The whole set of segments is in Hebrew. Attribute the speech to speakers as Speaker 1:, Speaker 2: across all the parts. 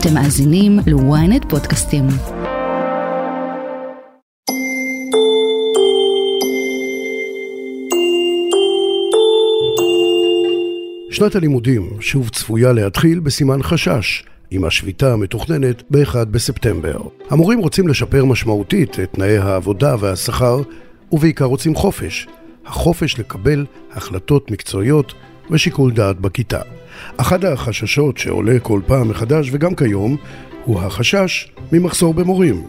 Speaker 1: אתם מאזינים ל-ynet פודקאסטים.
Speaker 2: שנת הלימודים שוב צפויה להתחיל בסימן חשש, עם השביתה המתוכננת ב-1 בספטמבר. המורים רוצים לשפר משמעותית את תנאי העבודה והשכר, ובעיקר רוצים חופש. החופש לקבל החלטות מקצועיות ושיקול דעת בכיתה. אחד החששות שעולה כל פעם מחדש וגם כיום הוא החשש ממחסור במורים.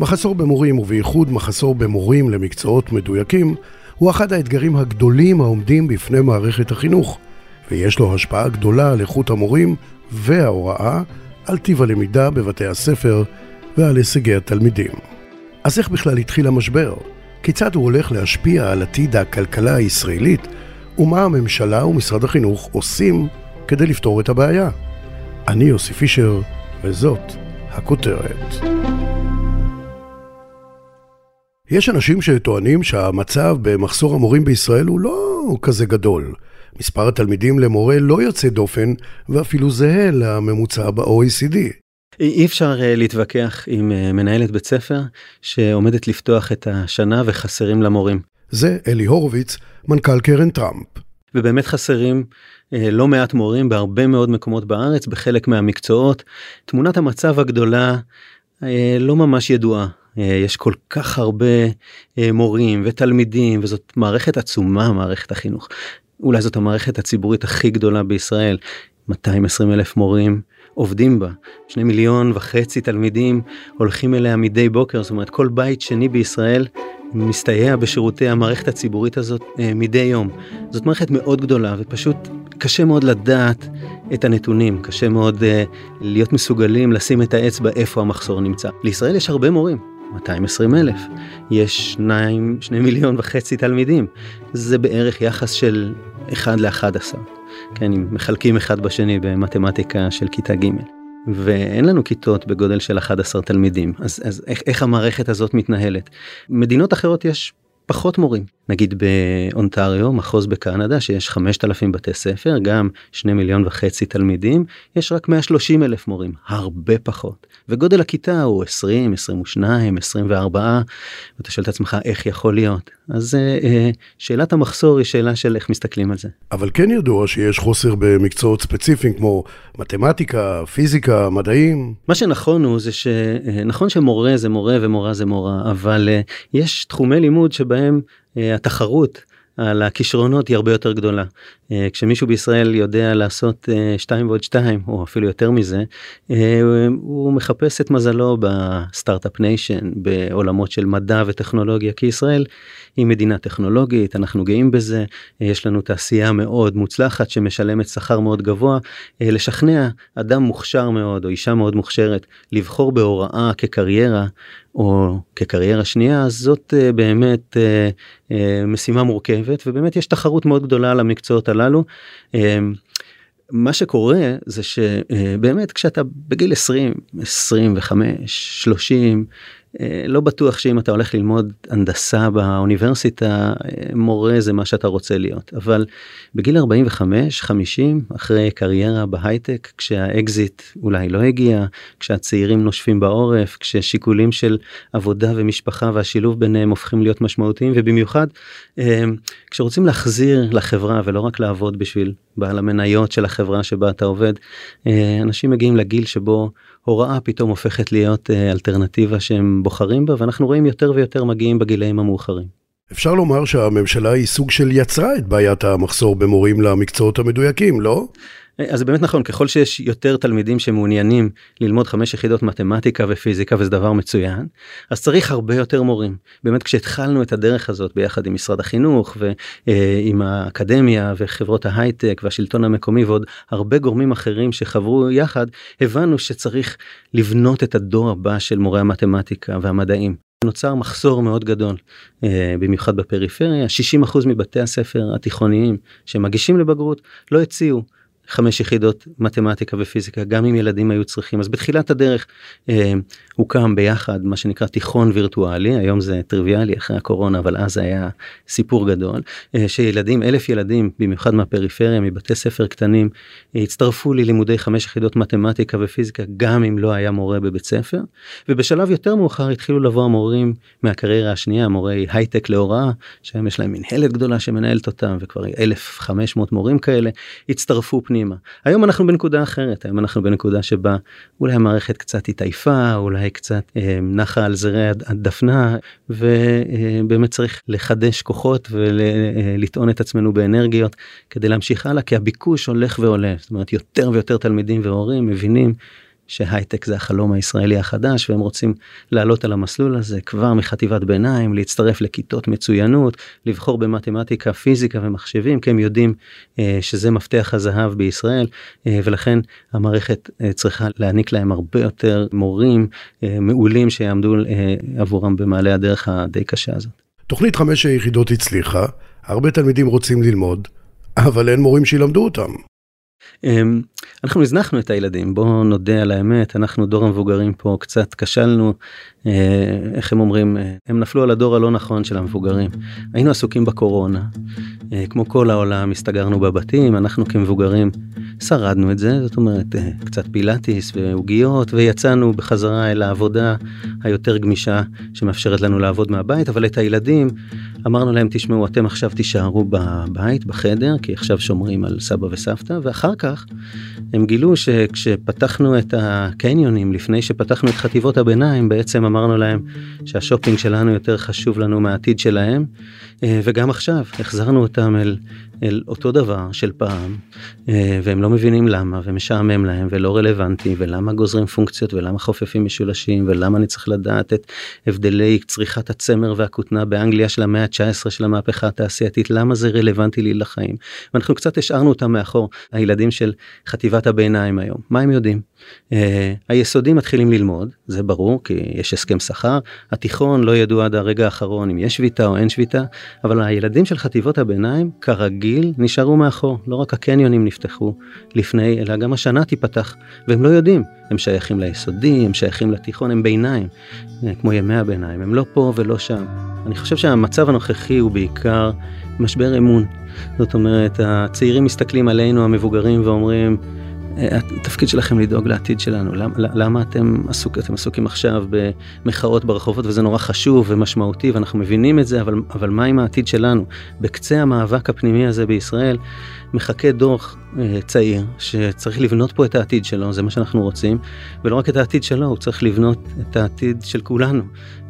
Speaker 2: מחסור במורים ובייחוד מחסור במורים למקצועות מדויקים הוא אחד האתגרים הגדולים העומדים בפני מערכת החינוך ויש לו השפעה גדולה על איכות המורים וההוראה על טיב הלמידה בבתי הספר ועל הישגי התלמידים. אז איך בכלל התחיל המשבר? כיצד הוא הולך להשפיע על עתיד הכלכלה הישראלית ומה הממשלה ומשרד החינוך עושים כדי לפתור את הבעיה. אני יוסי פישר, וזאת הכותרת. יש אנשים שטוענים שהמצב במחסור המורים בישראל הוא לא כזה גדול. מספר התלמידים למורה לא יוצא דופן ואפילו זהה לממוצע ב-OECD.
Speaker 3: אי אפשר אה, להתווכח עם אה, מנהלת בית ספר שעומדת לפתוח את השנה וחסרים למורים.
Speaker 2: זה אלי הורוביץ, מנכ"ל קרן טראמפ.
Speaker 3: ובאמת חסרים אה, לא מעט מורים בהרבה מאוד מקומות בארץ בחלק מהמקצועות. תמונת המצב הגדולה אה, לא ממש ידועה. אה, יש כל כך הרבה אה, מורים ותלמידים וזאת מערכת עצומה מערכת החינוך. אולי זאת המערכת הציבורית הכי גדולה בישראל. 220 אלף מורים עובדים בה. שני מיליון וחצי תלמידים הולכים אליה מדי בוקר, זאת אומרת כל בית שני בישראל מסתייע בשירותי המערכת הציבורית הזאת אה, מדי יום. זאת מערכת מאוד גדולה ופשוט קשה מאוד לדעת את הנתונים, קשה מאוד אה, להיות מסוגלים לשים את האצבע איפה המחסור נמצא. לישראל יש הרבה מורים, 220 אלף, יש 2, 2 מיליון וחצי תלמידים, זה בערך יחס של 1 ל-11, כן, אם מחלקים אחד בשני במתמטיקה של כיתה ג'. ואין לנו כיתות בגודל של 11 תלמידים אז, אז איך, איך המערכת הזאת מתנהלת. מדינות אחרות יש פחות מורים נגיד באונטריו מחוז בקנדה שיש 5,000 בתי ספר גם 2 מיליון וחצי תלמידים יש רק 130 אלף מורים הרבה פחות וגודל הכיתה הוא 20 22 24 ואתה שואל את עצמך איך יכול להיות אז אה, אה, שאלת המחסור היא שאלה של איך מסתכלים על זה.
Speaker 2: אבל כן ידוע שיש חוסר במקצועות ספציפיים כמו מתמטיקה פיזיקה מדעים.
Speaker 3: מה שנכון הוא זה שנכון שמורה זה מורה ומורה זה מורה אבל אה, יש תחומי לימוד שבהם אה, התחרות על הכישרונות היא הרבה יותר גדולה. אה, כשמישהו בישראל יודע לעשות 2 אה, ועוד 2 או אפילו יותר מזה, הוא מחפש את מזלו ב start-up nation, בעולמות של מדע וטכנולוגיה, כי ישראל היא מדינה טכנולוגית, אנחנו גאים בזה, יש לנו תעשייה מאוד מוצלחת שמשלמת שכר מאוד גבוה. לשכנע אדם מוכשר מאוד או אישה מאוד מוכשרת לבחור בהוראה כקריירה או כקריירה שנייה, זאת באמת משימה מורכבת ובאמת יש תחרות מאוד גדולה על המקצועות הללו. מה שקורה זה שבאמת כשאתה בגיל 20, 25, 30 אה, לא בטוח שאם אתה הולך ללמוד הנדסה באוניברסיטה אה, מורה זה מה שאתה רוצה להיות. אבל בגיל 45 50 אחרי קריירה בהייטק כשהאקזיט אולי לא הגיע כשהצעירים נושפים בעורף כששיקולים של עבודה ומשפחה והשילוב ביניהם הופכים להיות משמעותיים ובמיוחד אה, כשרוצים להחזיר לחברה ולא רק לעבוד בשביל בעל המניות של החברה שבה אתה עובד אנשים מגיעים לגיל שבו הוראה פתאום הופכת להיות אה, אלטרנטיבה שהם בוחרים בה ואנחנו רואים יותר ויותר מגיעים בגילאים המאוחרים.
Speaker 2: אפשר לומר שהממשלה היא סוג של יצרה את בעיית המחסור במורים למקצועות המדויקים, לא?
Speaker 3: אז זה באמת נכון ככל שיש יותר תלמידים שמעוניינים ללמוד חמש יחידות מתמטיקה ופיזיקה וזה דבר מצוין אז צריך הרבה יותר מורים. באמת כשהתחלנו את הדרך הזאת ביחד עם משרד החינוך ועם האקדמיה וחברות ההייטק והשלטון המקומי ועוד הרבה גורמים אחרים שחברו יחד הבנו שצריך לבנות את הדור הבא של מורי המתמטיקה והמדעים. נוצר מחסור מאוד גדול במיוחד בפריפריה. 60% מבתי הספר התיכוניים שמגישים לבגרות לא הציעו חמש יחידות מתמטיקה ופיזיקה גם אם ילדים היו צריכים. אז בתחילת הדרך אה, הוקם ביחד מה שנקרא תיכון וירטואלי היום זה טריוויאלי אחרי הקורונה אבל אז היה סיפור גדול אה, שילדים אלף ילדים במיוחד מהפריפריה מבתי ספר קטנים אה, הצטרפו ללימודי חמש יחידות מתמטיקה ופיזיקה גם אם לא היה מורה בבית ספר. ובשלב יותר מאוחר התחילו לבוא המורים מהקריירה השנייה מורי הייטק להוראה שהיום יש להם מנהלת גדולה שמנהלת אותם וכבר 1500 מורים כאלה הצטרפו פנימה היום אנחנו בנקודה אחרת היום אנחנו בנקודה שבה אולי המערכת קצת התעייפה אולי קצת אה, נחה על זרי הדפנה ובאמת צריך לחדש כוחות ולטעון את עצמנו באנרגיות כדי להמשיך הלאה כי הביקוש הולך ועולה. זאת אומרת יותר ויותר תלמידים והורים מבינים שהייטק זה החלום הישראלי החדש והם רוצים לעלות על המסלול הזה כבר מחטיבת ביניים להצטרף לכיתות מצוינות לבחור במתמטיקה פיזיקה ומחשבים כי הם יודעים אה, שזה מפתח הזהב בישראל אה, ולכן המערכת אה, צריכה להעניק להם הרבה יותר מורים אה, מעולים שיעמדו אה, עבורם במעלה הדרך הדי קשה הזאת.
Speaker 2: תוכנית חמש היחידות הצליחה הרבה תלמידים רוצים ללמוד אבל אין מורים שילמדו אותם.
Speaker 3: אמ, אנחנו הזנחנו את הילדים בואו נודה על האמת אנחנו דור המבוגרים פה קצת כשלנו אה, איך הם אומרים אה, הם נפלו על הדור הלא נכון של המבוגרים. היינו עסוקים בקורונה אה, כמו כל העולם הסתגרנו בבתים אנחנו כמבוגרים שרדנו את זה זאת אומרת קצת פילאטיס ועוגיות ויצאנו בחזרה אל העבודה היותר גמישה שמאפשרת לנו לעבוד מהבית אבל את הילדים אמרנו להם תשמעו אתם עכשיו תישארו בבית בחדר כי עכשיו שומרים על סבא וסבתא. ואחר כך הם גילו שכשפתחנו את הקניונים לפני שפתחנו את חטיבות הביניים בעצם אמרנו להם שהשופינג שלנו יותר חשוב לנו מהעתיד שלהם אה, וגם עכשיו החזרנו אותם אל, אל אותו דבר של פעם אה, והם לא מבינים למה ומשעמם להם ולא רלוונטי ולמה גוזרים פונקציות ולמה חופפים משולשים ולמה אני צריך לדעת את הבדלי צריכת הצמר והכותנה באנגליה של המאה ה-19 של המהפכה התעשייתית? למה זה רלוונטי לי לחיים? ואנחנו קצת השארנו אותם מאחור הילדים של חטיבת הביניים היום. מה הם יודעים? Uh, היסודים מתחילים ללמוד זה ברור כי יש הסכם שכר. התיכון לא ידעו עד הרגע האחרון אם יש שביתה או אין שביתה אבל הילדים של חטיבות הביניים כרגיל נשארו מאחור. לא רק הקניונים נפתחו לפני אלא גם השנה תיפתח והם לא יודעים. הם שייכים ליסודי הם שייכים לתיכון הם ביניים. אה, כמו ימי הביניים הם לא פה ולא שם. אני חושב שהמצב הנוכחי הוא בעיקר משבר אמון. זאת אומרת הצעירים מסתכלים עלינו המבוגרים ואומרים התפקיד שלכם לדאוג לעתיד שלנו. למה, למה אתם, עסוק, אתם עסוקים עכשיו במחאות ברחובות וזה נורא חשוב ומשמעותי ואנחנו מבינים את זה אבל, אבל מה עם העתיד שלנו? בקצה המאבק הפנימי הזה בישראל מחכה דוח אה, צעיר שצריך לבנות פה את העתיד שלו זה מה שאנחנו רוצים ולא רק את העתיד שלו הוא צריך לבנות את העתיד של כולנו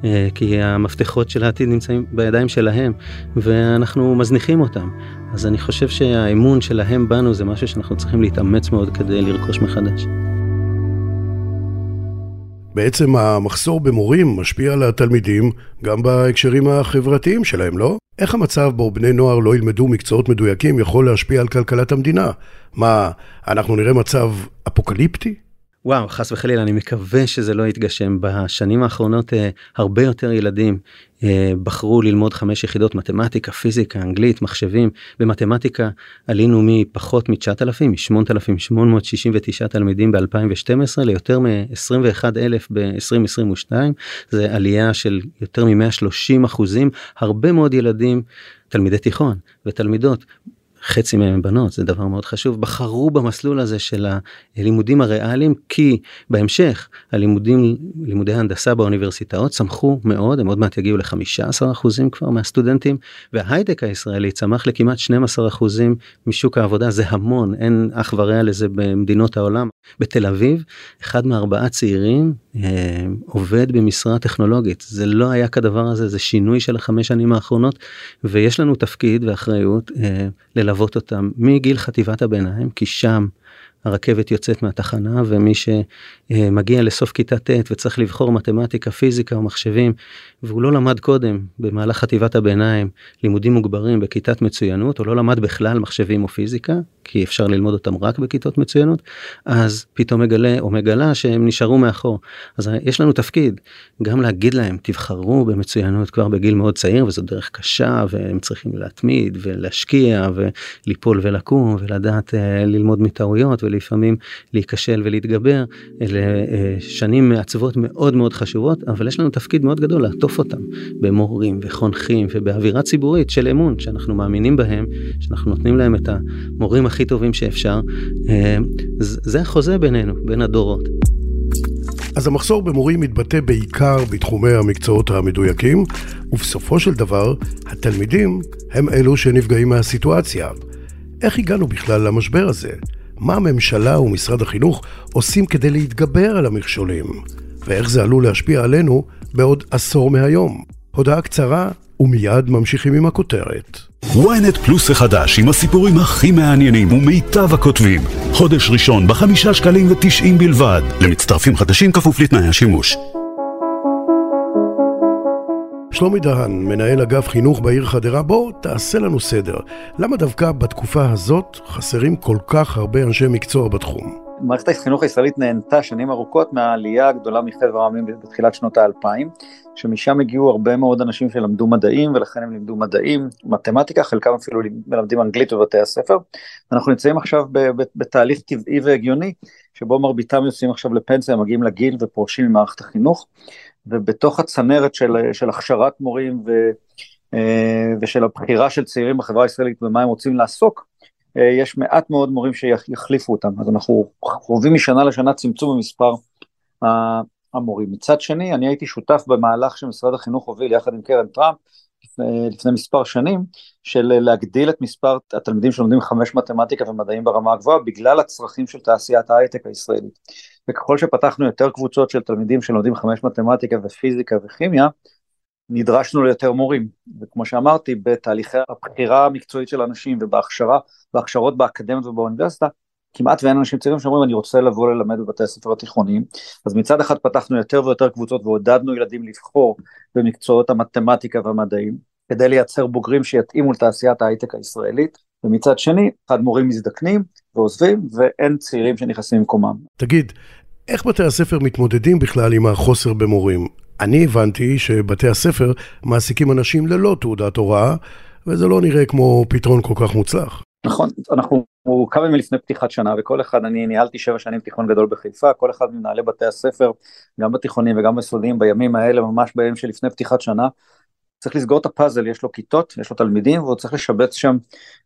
Speaker 3: אה, כי המפתחות של העתיד נמצאים בידיים שלהם ואנחנו מזניחים אותם אז אני חושב שהאמון שלהם בנו זה משהו שאנחנו צריכים להתאמץ מאוד כדי לרכוש מחדש.
Speaker 2: בעצם המחסור במורים משפיע על התלמידים גם בהקשרים החברתיים שלהם, לא? איך המצב בו בני נוער לא ילמדו מקצועות מדויקים יכול להשפיע על כלכלת המדינה? מה, אנחנו נראה מצב אפוקליפטי?
Speaker 3: וואו חס וחלילה אני מקווה שזה לא יתגשם. בשנים האחרונות אה, הרבה יותר ילדים אה, בחרו ללמוד חמש יחידות מתמטיקה פיזיקה אנגלית מחשבים. במתמטיקה עלינו מפחות מ-9,000 מ-8,869 תלמידים ב-2012 ליותר מ-21 אלף ב-2022 זה עלייה של יותר מ-130 אחוזים. הרבה מאוד ילדים תלמידי תיכון ותלמידות חצי מהם בנות זה דבר מאוד חשוב. בחרו במסלול הזה של הלימודים הריאליים כי בהמשך הלימודים לימודי הנדסה באוניברסיטאות צמחו מאוד הם עוד מעט יגיעו ל-15 אחוזים כבר מהסטודנטים וההייטק הישראלי צמח לכמעט 12 אחוזים משוק העבודה זה המון אין אח ורע לזה במדינות העולם בתל אביב אחד מארבעה צעירים אה, עובד במשרה טכנולוגית. זה לא היה כדבר הזה זה שינוי של החמש שנים האחרונות ויש לנו תפקיד ואחריות אה, ללוות אותם מגיל חטיבת הביניים כי שם הרכבת יוצאת מהתחנה ומי שמגיע לסוף כיתה ט' וצריך לבחור מתמטיקה פיזיקה או מחשבים והוא לא למד קודם במהלך חטיבת הביניים לימודים מוגברים בכיתת מצוינות או לא למד בכלל מחשבים או פיזיקה כי אפשר ללמוד אותם רק בכיתות מצוינות, אז פתאום מגלה או מגלה שהם נשארו מאחור. אז יש לנו תפקיד גם להגיד להם תבחרו במצוינות כבר בגיל מאוד צעיר וזו דרך קשה והם צריכים להתמיד ולהשקיע וליפול ולקום ולדעת אה, ללמוד מטעויות ולפעמים להיכשל ולהתגבר. אלה אה, שנים מעצבות מאוד מאוד חשובות אבל יש לנו תפקיד מאוד גדול לעטוף אותם במורים וחונכים ובאווירה ציבורית של אמון שאנחנו מאמינים בהם שאנחנו נותנים להם את המורים הכי טובים שאפשר. אה, זה החוזה בינינו בין הדורות.
Speaker 2: אז המחסור במורים מתבטא בעיקר בתחומי המקצועות המדויקים, ובסופו של דבר, התלמידים הם אלו שנפגעים מהסיטואציה. איך הגענו בכלל למשבר הזה? מה הממשלה ומשרד החינוך עושים כדי להתגבר על המכשולים? ואיך זה עלול להשפיע עלינו בעוד עשור מהיום? הודעה קצרה ומיד ממשיכים עם הכותרת.
Speaker 4: Ynet פלוס החדש עם הסיפורים הכי מעניינים ומיטב הכותבים. חודש ראשון בחמישה שקלים ותשעים בלבד. למצטרפים חדשים כפוף לתנאי השימוש.
Speaker 2: שלומי דהן, מנהל אגף חינוך בעיר חדרה, בוא תעשה לנו סדר. למה דווקא בתקופה הזאת חסרים כל כך הרבה אנשי מקצוע בתחום?
Speaker 5: מערכת החינוך הישראלית נהנתה שנים ארוכות מהעלייה הגדולה מחבר העמים בתחילת שנות האלפיים, שמשם הגיעו הרבה מאוד אנשים שלמדו מדעים ולכן הם לימדו מדעים, מתמטיקה, חלקם אפילו מלמדים אנגלית בבתי הספר. אנחנו נמצאים עכשיו בתהליך טבעי והגיוני, שבו מרביתם יוצאים עכשיו לפנסיה, מגיעים לגיל ופורשים ממערכת החינוך, ובתוך הצנרת של, של הכשרת מורים ו, אה, ושל הבחירה של צעירים בחברה הישראלית במה הם רוצים לעסוק, אה, יש מעט מאוד מורים שיחליפו אותם, אז אנחנו חווים משנה לשנה צמצום במספר המורים. מצד שני, אני הייתי שותף במהלך שמשרד החינוך הוביל יחד עם קרן טראמפ לפני, לפני מספר שנים, של להגדיל את מספר התלמידים שלומדים חמש מתמטיקה ומדעים ברמה הגבוהה, בגלל הצרכים של תעשיית ההייטק הישראלית. וככל שפתחנו יותר קבוצות של תלמידים שלומדים חמש מתמטיקה ופיזיקה וכימיה, נדרשנו ליותר מורים, וכמו שאמרתי, בתהליכי הבחירה המקצועית של אנשים ובהכשרה, בהכשרות באקדמיות ובאוניברסיטה, כמעט ואין אנשים צעירים שאומרים אני רוצה לבוא ללמד בבתי הספר התיכוניים, אז מצד אחד פתחנו יותר ויותר קבוצות ועודדנו ילדים לבחור במקצועות המתמטיקה והמדעים, כדי לייצר בוגרים שיתאימו לתעשיית ההייטק הישראלית, ומצד שני, אחד מורים מזדקנים ועוזבים, ואין צעירים שנכנסים במקומם.
Speaker 2: תגיד, איך בתי הספר מתמודדים בכלל עם החוסר במורים? אני הבנתי שבתי הספר מעסיקים אנשים ללא תעודת הוראה, וזה לא נראה כמו פתרון כל כך מוצלח.
Speaker 5: נכון, אנחנו כמה ימים לפני פתיחת שנה, וכל אחד, אני ניהלתי שבע שנים תיכון גדול בחיפה, כל אחד מנהלי בתי הספר, גם בתיכונים וגם ביסודיים, בימים האלה, ממש בימים שלפני פתיחת שנה, צריך לסגור את הפאזל, יש לו כיתות, יש לו תלמידים, והוא צריך לשבץ שם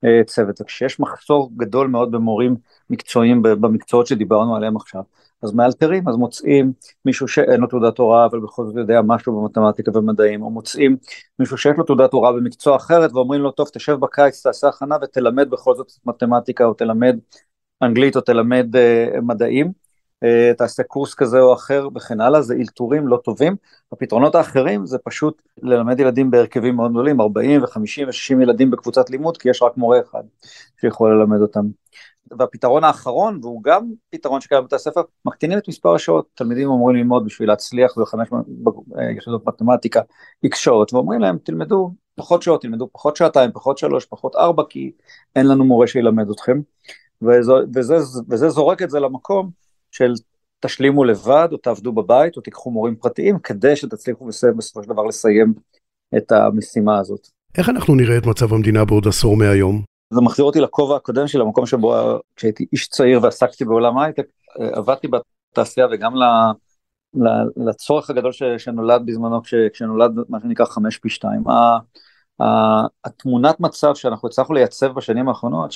Speaker 5: אה, צוות. וכשיש מחסור גדול מאוד במורים מקצועיים במקצועות שדיברנו עליהם עכשיו, אז מאלתרים, אז מוצאים מישהו שאין לו תעודת הוראה אבל בכל זאת יודע משהו במתמטיקה ומדעים, או מוצאים מישהו שיש לו תעודת הוראה במקצוע אחרת ואומרים לו טוב תשב בקיץ תעשה הכנה ותלמד בכל זאת מתמטיקה או תלמד אנגלית או תלמד uh, מדעים, תעשה קורס כזה או אחר וכן הלאה, זה אלתורים לא טובים, הפתרונות האחרים זה פשוט ללמד ילדים בהרכבים מאוד גדולים, 40 ו-50 ו-60 ילדים בקבוצת לימוד כי יש רק מורה אחד שיכול ללמד אותם. והפתרון האחרון, והוא גם פתרון שקיים בבתי הספר, מקטינים את מספר השעות, תלמידים אמורים ללמוד בשביל להצליח בחמש יחידות מתמטיקה איקס שעות, ואומרים להם תלמדו פחות שעות, תלמדו פחות שעתיים, פחות שלוש, פחות ארבע, כי אין לנו מורה שילמד אתכם, וזה, וזה, וזה זורק את זה למקום של תשלימו לבד, או תעבדו בבית, או תיקחו מורים פרטיים, כדי שתצליחו בסופו של דבר לסיים את המשימה הזאת.
Speaker 2: איך אנחנו נראה את מצב המדינה בעוד עשור מהיום?
Speaker 5: זה מחזיר אותי לכובע הקודם שלי, למקום שבו כשהייתי איש צעיר ועסקתי בעולם ההייטק, אה, עבדתי בתעשייה וגם לצורך הגדול ש, שנולד בזמנו כש, כשנולד מה שנקרא חמש פי שתיים. התמונת מצב שאנחנו הצלחנו לייצב בשנים האחרונות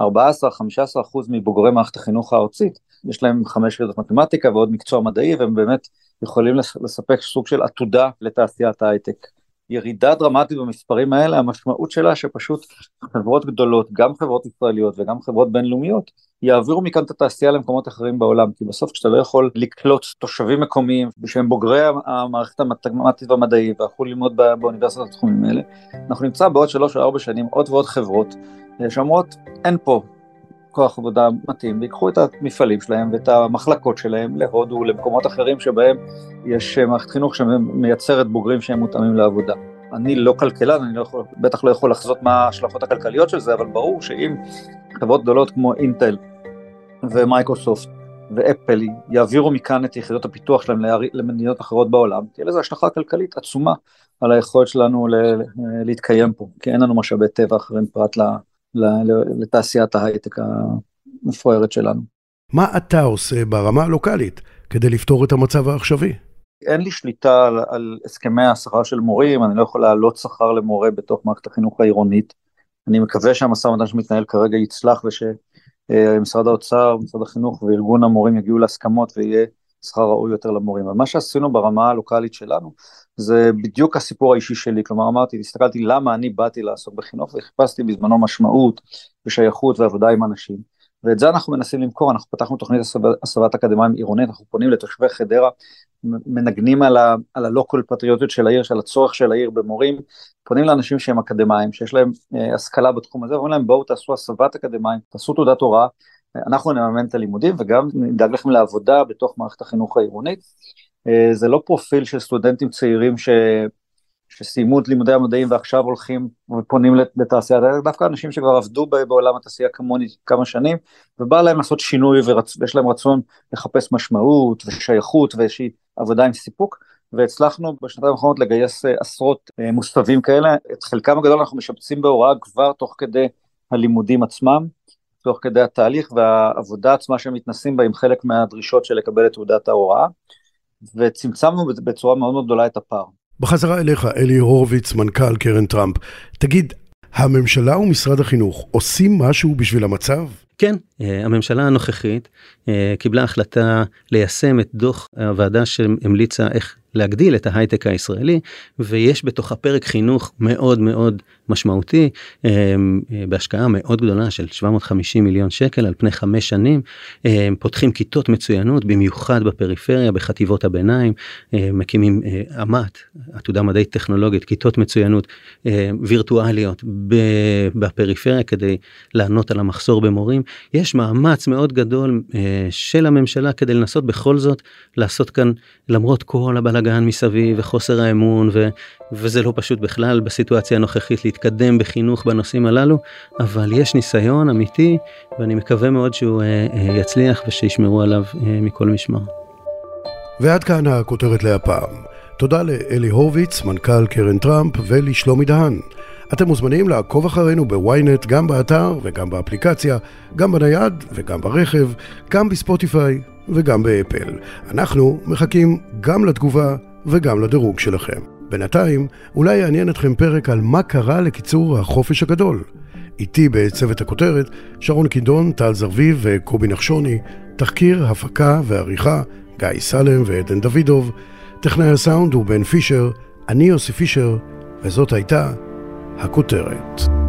Speaker 5: שכ-14-15% מבוגרי מערכת החינוך הארצית יש להם חמש יחידות מתמטיקה ועוד מקצוע מדעי והם באמת יכולים לספק סוג של עתודה לתעשיית ההייטק. ירידה דרמטית במספרים האלה, המשמעות שלה שפשוט חברות גדולות, גם חברות ישראליות וגם חברות בינלאומיות, יעבירו מכאן את התעשייה למקומות אחרים בעולם, כי בסוף כשאתה לא יכול לקלוט תושבים מקומיים שהם בוגרי המערכת המתמטית והמדעית והלכו ללמוד באוניברסיטת התחומים האלה, אנחנו נמצא בעוד שלוש או ארבע שנים עוד ועוד חברות שאומרות אין פה כוח עבודה מתאים, ויקחו את המפעלים שלהם ואת המחלקות שלהם להודו, למקומות אחרים שבהם יש מערכת חינוך שמייצרת בוגרים שהם מותאמים לעבודה. אני לא כלכלן, אני לא יכול, בטח לא יכול לחזות מה ההשלכות הכלכליות של זה, אבל ברור שאם חברות גדולות כמו אינטל ומייקרוסופט ואפל יעבירו מכאן את יחידות הפיתוח שלהם למדינות אחרות בעולם, תהיה לזה השלכה כלכלית עצומה על היכולת שלנו להתקיים פה, כי אין לנו משאבי טבע אחרים פרט לתעשיית ההייטק המפוארת שלנו.
Speaker 2: מה אתה עושה ברמה הלוקאלית כדי לפתור את המצב העכשווי?
Speaker 5: אין לי שליטה על, על הסכמי השכר של מורים, אני לא יכול להעלות שכר למורה בתוך מערכת החינוך העירונית. אני מקווה שהמשא ומתן שמתנהל כרגע יצלח ושמשרד האוצר, משרד החינוך וארגון המורים יגיעו להסכמות ויהיה שכר ראוי יותר למורים. אבל מה שעשינו ברמה הלוקאלית שלנו זה בדיוק הסיפור האישי שלי, כלומר אמרתי, הסתכלתי למה אני באתי לעסוק בחינוך וחיפשתי בזמנו משמעות ושייכות ועבודה עם אנשים. ואת זה אנחנו מנסים למכור, אנחנו פתחנו תוכנית הסבת אקדמאים עירונית, אנחנו פונים לתושבי חדרה, מנגנים על, על הלוקל פטריוטיות של העיר, של הצורך של העיר במורים, פונים לאנשים שהם אקדמאים, שיש להם אה, השכלה בתחום הזה, ואומרים להם בואו תעשו הסבת אקדמאים, תעשו תעודת הוראה, אנחנו נממן את הלימודים וגם נדאג לכם לעבודה בתוך מערכת החינוך העירונית. אה, זה לא פרופיל של סטודנטים צעירים ש... שסיימו את לימודי המדעים ועכשיו הולכים ופונים לתעשייה, דווקא אנשים שכבר עבדו בעולם התעשייה כמוני כמה שנים, ובא להם לעשות שינוי ויש להם רצון לחפש משמעות ושייכות ואיזושהי עבודה עם סיפוק, והצלחנו בשנתיים האחרונות לגייס אה, עשרות אה, מוסתבים כאלה, את חלקם הגדול אנחנו משפצים בהוראה כבר תוך כדי הלימודים עצמם, תוך כדי התהליך והעבודה עצמה שהם מתנסים בה עם חלק מהדרישות של לקבל את תעודת ההוראה, וצמצמנו בצורה מאוד מאוד גדולה את הפער.
Speaker 2: בחזרה אליך, אלי הורוביץ, מנכ"ל קרן טראמפ. תגיד, הממשלה ומשרד החינוך עושים משהו בשביל המצב?
Speaker 3: כן, אה, הממשלה הנוכחית אה, קיבלה החלטה ליישם את דוח הוועדה שהמליצה איך להגדיל את ההייטק הישראלי ויש בתוך הפרק חינוך מאוד מאוד משמעותי אה, בהשקעה מאוד גדולה של 750 מיליון שקל על פני חמש שנים. פותחים כיתות מצוינות במיוחד בפריפריה בחטיבות הביניים. מקימים אמת עתודה מדעית טכנולוגית כיתות מצוינות וירטואליות בפריפריה כדי לענות על המחסור במורים. יש מאמץ מאוד גדול של הממשלה כדי לנסות בכל זאת לעשות כאן למרות כל הבלגן מסביב וחוסר האמון ו, וזה לא פשוט בכלל בסיטואציה הנוכחית להתקדם בחינוך בנושאים הללו אבל יש ניסיון אמיתי ואני מקווה מאוד שהוא אה, אה, יצליח ושישמרו עליו אה, מכל משמר.
Speaker 2: ועד כאן הכותרת להפעם. תודה לאלי הורוביץ, מנכ"ל קרן טראמפ, ולשלומי דהן. אתם מוזמנים לעקוב אחרינו בוויינט גם באתר וגם באפליקציה, גם בנייד וגם ברכב, גם בספוטיפיי וגם באפל. אנחנו מחכים גם לתגובה וגם לדירוג שלכם. בינתיים, אולי יעניין אתכם פרק על מה קרה לקיצור החופש הגדול. איתי בצוות הכותרת, שרון קידון, טל זרביב וקובי נחשוני, תחקיר, הפקה ועריכה, גיא סלם ועדן דוידוב, טכנאי הסאונד הוא בן פישר, אני יוסי פישר, וזאת הייתה הכותרת.